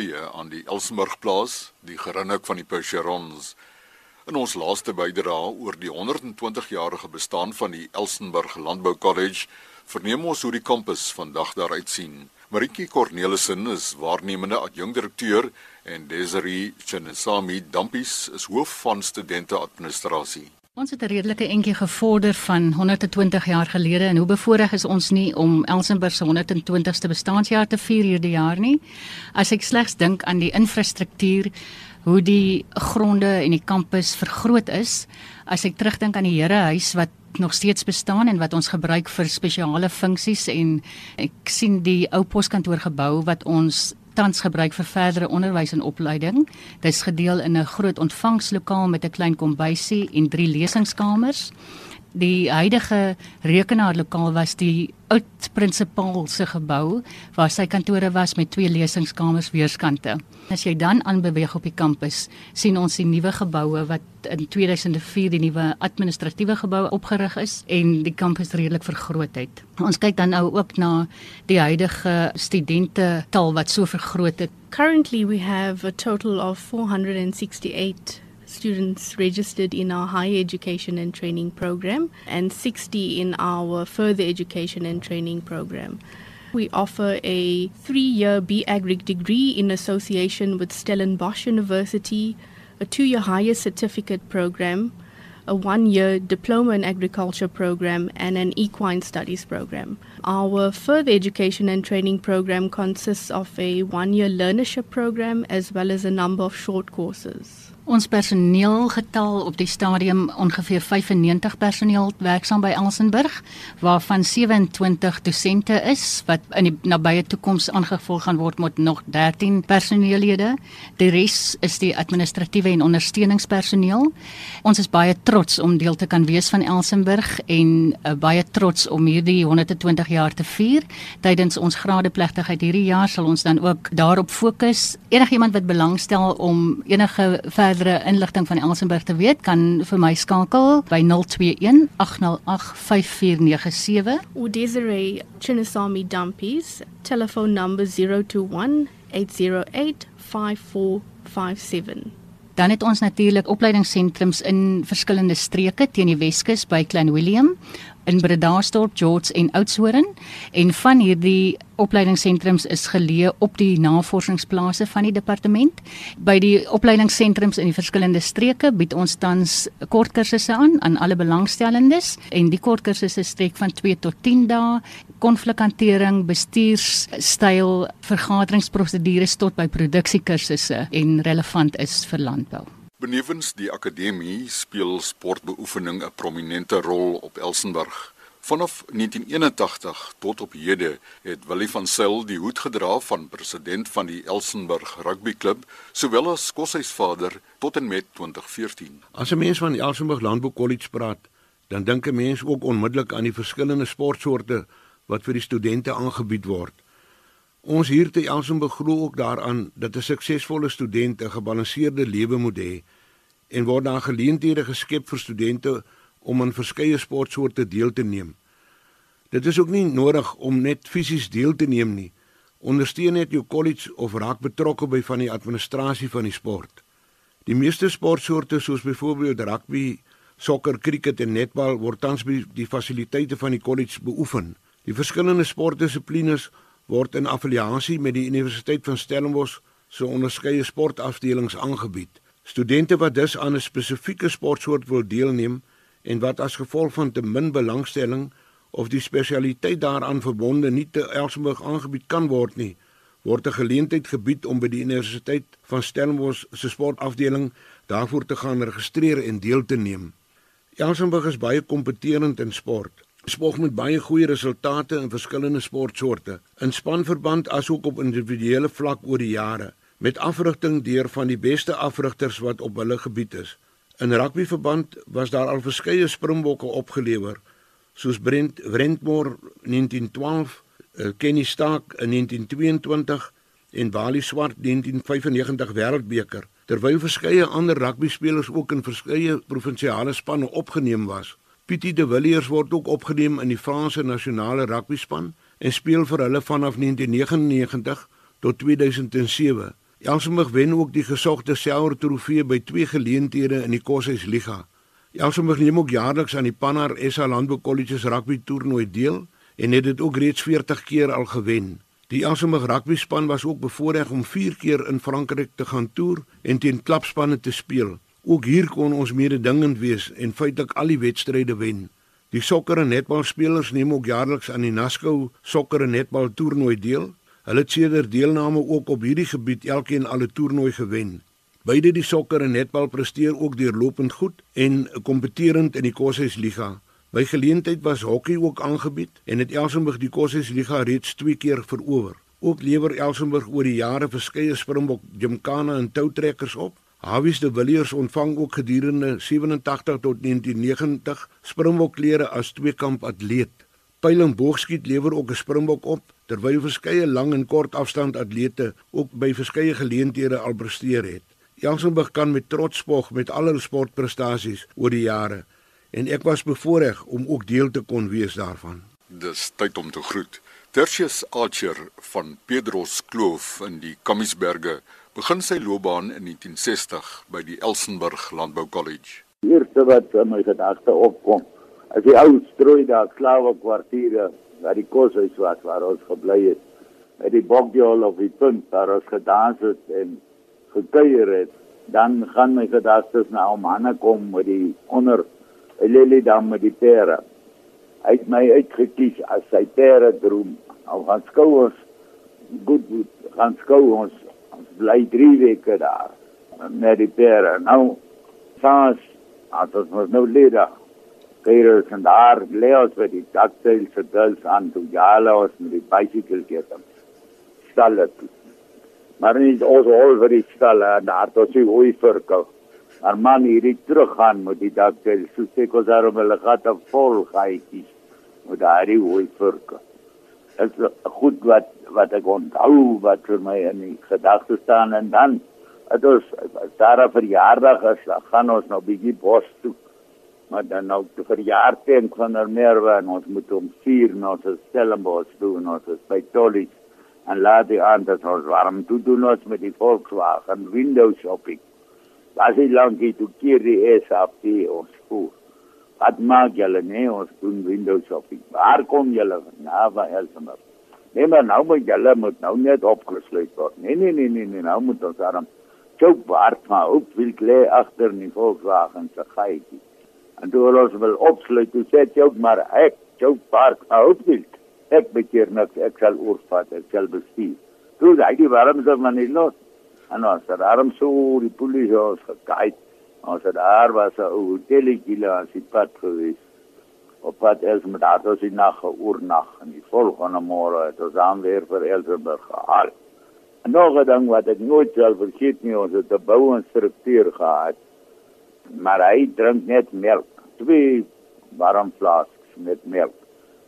eie aan die Elsenburgplaas, die gerinnik van die Percherons. In ons laaste bydrae oor die 120-jarige bestaan van die Elsenburg Landbou College, verneem ons hoe die kampus vandag daar uitsien. Maritjie Cornelissen is waarnemende adjunkdirekteur en Desiree Chenesami Dampies is hoof van studente administrasie. Ons het 'n redelike entjie gevorder van 120 jaar gelede en hoe bevoorreg is ons nie om Elsenburg se 120ste bestaanjaar te vier hierdie jaar nie. As ek slegs dink aan die infrastruktuur, hoe die gronde en die kampus vergroot is, as ek terugdink aan die Herehuis wat nog steeds bestaan en wat ons gebruik vir spesiale funksies en ek sien die ou poskantoorgebou wat ons tans gebruik vir verdere onderwys en opleiding. Dit is gedeel in 'n groot ontvangslokaal met 'n klein kombuisie en drie lesingskamers. Die huidige rekenaarlokaal was die oud prinsipaal se gebou waar sy kantore was met twee lesingskamers weerskante. As jy dan aanbeweeg op die kampus, sien ons die nuwe geboue wat in 2004 die nuwe administratiewe gebou opgerig is en die kampus redelik vergroot het. Ons kyk dan nou ook na die huidige studente tal wat so vergroot het. Currently we have a total of 468 students registered in our higher education and training program and 60 in our further education and training program. We offer a three year B Agric degree in association with Stellenbosch University, a two year higher certificate program, a one year diploma in agriculture program, and an equine studies program. Our further education and training program consists of a one year learnership program as well as a number of short courses. Ons personeelgetal op die stadium ongeveer 95 personeel werksaam by Elsenburg waarvan 27 dosente is wat in die nabye toekoms aangevolg gaan word met nog 13 personeellede. Die res is die administratiewe en ondersteuningspersoneel. Ons is baie trots om deel te kan wees van Elsenburg en uh, baie trots om hierdie 120 jaar te vier. Tydens ons gradeplegtigheid hierdie jaar sal ons dan ook daarop fokus. Enigiemand wat belangstel om enige verder verdere inligting van Elsenburg te weet, kan vir my skakel by 021 808 5497. Udesiree Chinesami Dumpies, telephone number 021 808 5457. Dan het ons natuurlik opleidingssentrums in verskillende streke teen die Weskus by Klein Willem, in Bredasdorp, George en Oudtshoorn en van hierdie opleidingssentrums is geleë op die navorsingsplase van die departement. By die opleidingssentrums in die verskillende streke bied ons tans kortkursusse aan aan alle belangstellendes en die kortkursusse strek van 2 tot 10 dae. Konflikhantering, bestuurstyl, vergaderingsprosedures tot by produksiekursusse en relevant is vir landbou. Benewens die akademie speel sportbeoefening 'n prominente rol op Elsenburg. Vanaf 1981 tot op hede het Willie van Sail die hoed gedra van president van die Elsenburg rugbyklub, sowel as koshuisvader tot en met 2014. As 'n mens van die Elsenburg Landbou College praat, dan dink 'n mens ook onmiddellik aan die verskillende sportsoorte wat vir die studente aangebied word. Ons hier te Elsenburg glo ook daaraan dat 'n suksesvolle student 'n gebalanseerde lewe moet hê en word daar geleenthede geskep vir studente om aan verskeie sportsoorte deel te neem. Dit is ook nie nodig om net fisies deel te neem nie. Ondersteun net jou college of raak betrokke by van die administrasie van die sport. Die meeste sportsoorte soos byvoorbeeld rugby, sokker, kriket en netbal word tans by die fasiliteite van die college beoefen. Die verskillende sportdissiplines word in affiliasie met die Universiteit van Stellenbosch se onderskeie sportafdelings aangebied. Studente wat dus aan 'n spesifieke sportsoort wil deelneem en wat as gevolg van te min belangstelling of die spesialiteit daaraan verbonde nie te Elsenburg aangebied kan word nie, word 'n geleentheid gebied om by die Universiteit van Stellenbosch se sportafdeling daarvoor te gaan registreer en deel te neem. Elsenburg is baie kompeterend in sport spog met baie goeie resultate in verskillende sportsoorte in spanverband asook op individuele vlak oor die jare met afrigting deur van die beste afrigters wat op hulle gebied is. In rugbyverband was daar al verskeie springbokke opgelewer soos Brent Brentmore 1912, eh, Kenny Stark in 1922 en Wally Swart 1995 Wêreldbeker terwyl verskeie ander rugbyspelers ook in verskeie provinsiale spanne opgeneem was. Pietie de Villiers word ook opgeneem in die Franse nasionale rugbyspan en speel vir hulle vanaf 1999 tot 2007. Elsenburg wen ook die gesogte Selwer Trofee by twee geleenthede in die Koshuis Liga. Elsenburg neem ook jaarliks aan die Pannar SA Landbou Colleges rugby toernooi deel en het dit ook reeds 40 keer al gewen. Die Elsenburg rugby span was ook bevoorreg om 4 keer in Frankryk te gaan toer en teen klapspanne te speel. Ook hier kon ons mededingend wees en feitelik al die wedstryde wen. Die sokker en netbalspelers neem ook jaarliks aan die Nascou sokker en netbal toernooi deel. Hulle het sedert deelname ook op hierdie gebied elkeen al 'n toernooi gewen. Beide die sokker en netbal presteer ook deurlopend goed en kompeterend in die Koshuisliga. By geleentheid was hokkie ook aangebied en het Elsenburg die Koshuisliga reeds 2 keer verower. Ook lewer Elsenburg oor die jare verskeie Springbok gymkana en toutrekkers op Hawies de Villiers ontvang ook gedurende 87 tot 1990 Springbokklere as tweekamp atleet. Pyl en boogskiet lewer ook 'n Springbok op terwyl verskeie lang en kort afstand atlete ook by verskeie geleenthede al presteer het. Jansenburg kan met trots spog met al hul sportprestasies oor die jare en ek was bevoorreg om ook deel te kon wees daarvan. Dis tyd om te groet. Tertius Archer van Pedros Kloof in die Kamiesberge begin sy loopbaan in 1960 by die Elsenburg Landbou College. Die eerste wat in my gedagte opkom, is die ou strooi daar slawe kwartiere waar die kos is wat waar ons gebly het. By die bokjol of die punt waar ons gedans het en gekuier het, dan gaan my gedagtes na om Hanne kom met die onder Lily dam met die pere. Hy het my uitgekies as sy pere droom. Al gaan skou ons goed goed gaan skou ons bly 3 weke daar met die pere. Nou het ons mos nou lede Peter en daar leos vir die dakteil se girls aan toe jalo ons met die bicycle gekom. Stal het. Maar nie ons al vir die stal en daar tot sy hoe verkoop. Maar man hierdie teruggaan met die dakteil so sê kos daar om hulle gat vol gaatjies met daai hoe verkoop. Is goed wat wat ek onthou wat vir my in die gedagte staan en dan het ons daar 'n verjaardag is, gaan ons nou bietjie bos toe. Maar dan nou die verjaardag van Merwe en ons moet om 4 na ons Stellenbosch toe en ons is by Tolly en laat die aan dat ons warm toe doen ons met die Volkswagen window shopping. Was hy lankie toe keer die es op die ons spoor. Wat maak julle nee ons doen window shopping. Waar kom julle? Na by Elsenburg. Nee maar nou moet julle moet nou net opgesluit word. Nee nee nee nee, nee nou moet ons arm Joop Bart maar op wil lê agter in die Volkswagen se gaatjie. En toe ons wil opsluit, toe sê Joop maar ek Joop Bart maar op wil. Ek bekeer niks, ek sal oorvat, ek sal bestuur. Toe die warmste van die lot. En ons het daarom so die polisie ons gekyk. Ons het daar was 'n hoteletjie daar aan die pad gewees op pad els met daardie se nag oornag en die volgende môre het ons aan weer vir Elsenburg gehaal. En nog 'n ding wat ek nooit sal vergeet nie, ons het 'n bouinstrukteur gehad. Maar hy drink net melk, twee warm flasks met melk.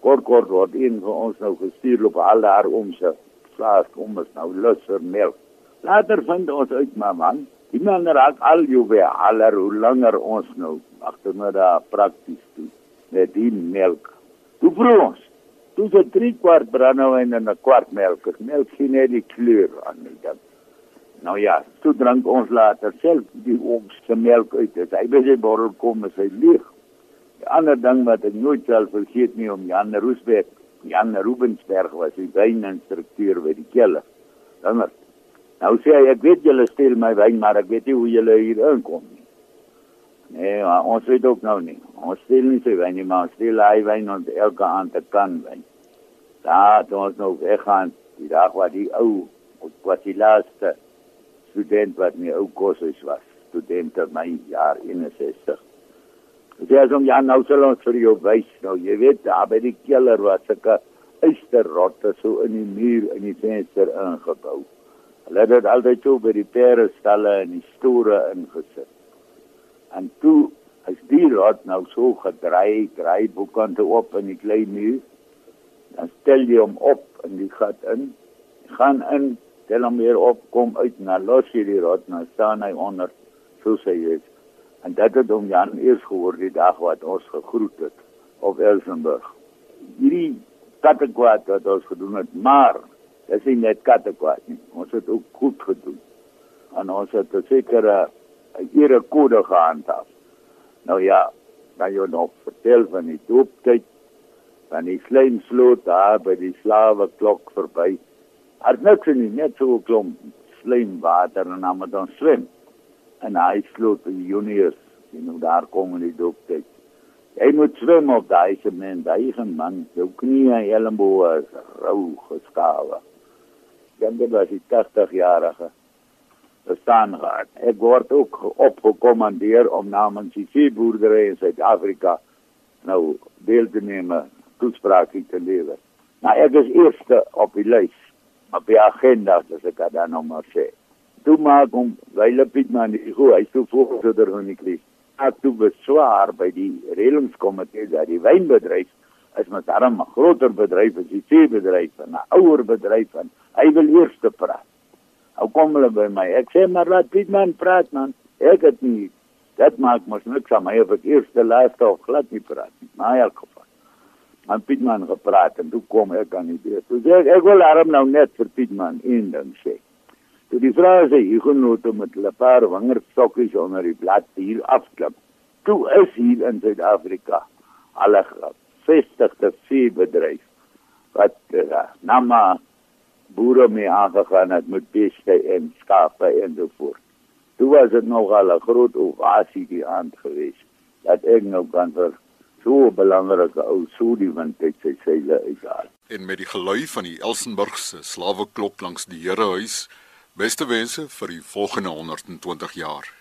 Kort kort word een van ons nou gestuur op al daar om se flask om ons nou lus vir melk. Later vind ons uit maar man, die man raak al jou weer aller hoe langer ons nou agtermiddag prakties doen met die melk. Toe proe ons. Toe se 3 kwart brandewyn en 'n kwart melk. Melk sien net die kleur aan my dan. Nou ja, toe drink ons later self die oomste melk uit. Dit hy by sy bottel kom en sy leeg. Die ander ding wat ek nooit sal vergeet nie om Jan Roosbeek, Jan Rubensberg was die wyninstrukteur by die kelle. Dan nou sê hy ek weet julle steel my wyn, maar ek weet nie hoe julle hier inkom nie. Nee, ons weet ook nou nie. Ons steel nie sy wyn nie, maar ons steel hy wyn ons elke aand te kan wyn. Daar het ons nou weggaan, die dag wat die ou, wat die laaste student wat my ou kursus was, student in my jaar 61. Dit is om ja nou sal ons vir jou wys. Nou jy weet daar by die keller was 'n eysterrotte so in die muur in die venster ingebou. Hulle het dit altyd so by die pere stalle en die store ingesit. En toe as die rot nou so gedry, dry boekante op in die klein muur, dan stel jy hom op in die gat in, gaan in, tel hom weer op, kom uit na los jy die rot, nou staan hy onder, so sê jy. En dat het om Jan eers gehoor die dag wat ons gegroet het op Elsenburg. Hierdie kattekwaad wat ons gedoen het, maar dis nie net kattekwaad nie. Ons het ook goed gedoen. en ons het 'n sekere ere kode gehandhaaf. Nou ja, dan jy nog vertel van die dooptyd van die slijmsloot daar by die slawe klok verby. Het niks nie, net so 'n klomp slijmwater en dan moet ons swem. En hy sloot die juniors, jy know daar kom in die dooptyd. Jy moet swem op daai sement, daai is 'n man, jou knie en elleboog is rou geskawe. Dit was die 80 jarige bestaan gehad. Ek word ook opgekommandeer om namens die veeboerdery in Suid-Afrika nou deel te neem toesprake te lewer. Nou ek is eerste op die lys op die agenda as ek dan nog maar sê. Toe maak hom Wyle Pietman die goed, hy sou voorsitter van die krisis. Ek toe beswaar by die reëlingskomitee dat die wynbedryf is met daarom 'n groter bedryf as die veebedryf en 'n ouer bedryf en hy wil eers te praat. Ou kom hulle by my. Ek sê maar laat Pietman praat man. Ek het nie dit maak mos niks aan my of ek eers te laaste of glad nie praat nie. Maar in elk geval aan Pietman gepraat en toe kom ek aan die deur. Toe sê ek ek wil arm nou net vir Pietman een ding sê. Toe die vrou sê hy genoot met 'n paar wangerstokkies onder die blad hier afklip. Toe is hier in Suid-Afrika al 'n vestigde veebedryf wat uh, nama boere mee aangegaan het met beeste en skape en so voort. Toe was dit nog al 'n groot ovasie die aand geweest dat ek nou kan vir so 'n belangrike ou so die wind het sy seile uithaal. En met die gelui van die Elsenburg se slawe klok langs die Herehuis, beste wense vir die volgende 120 jaar.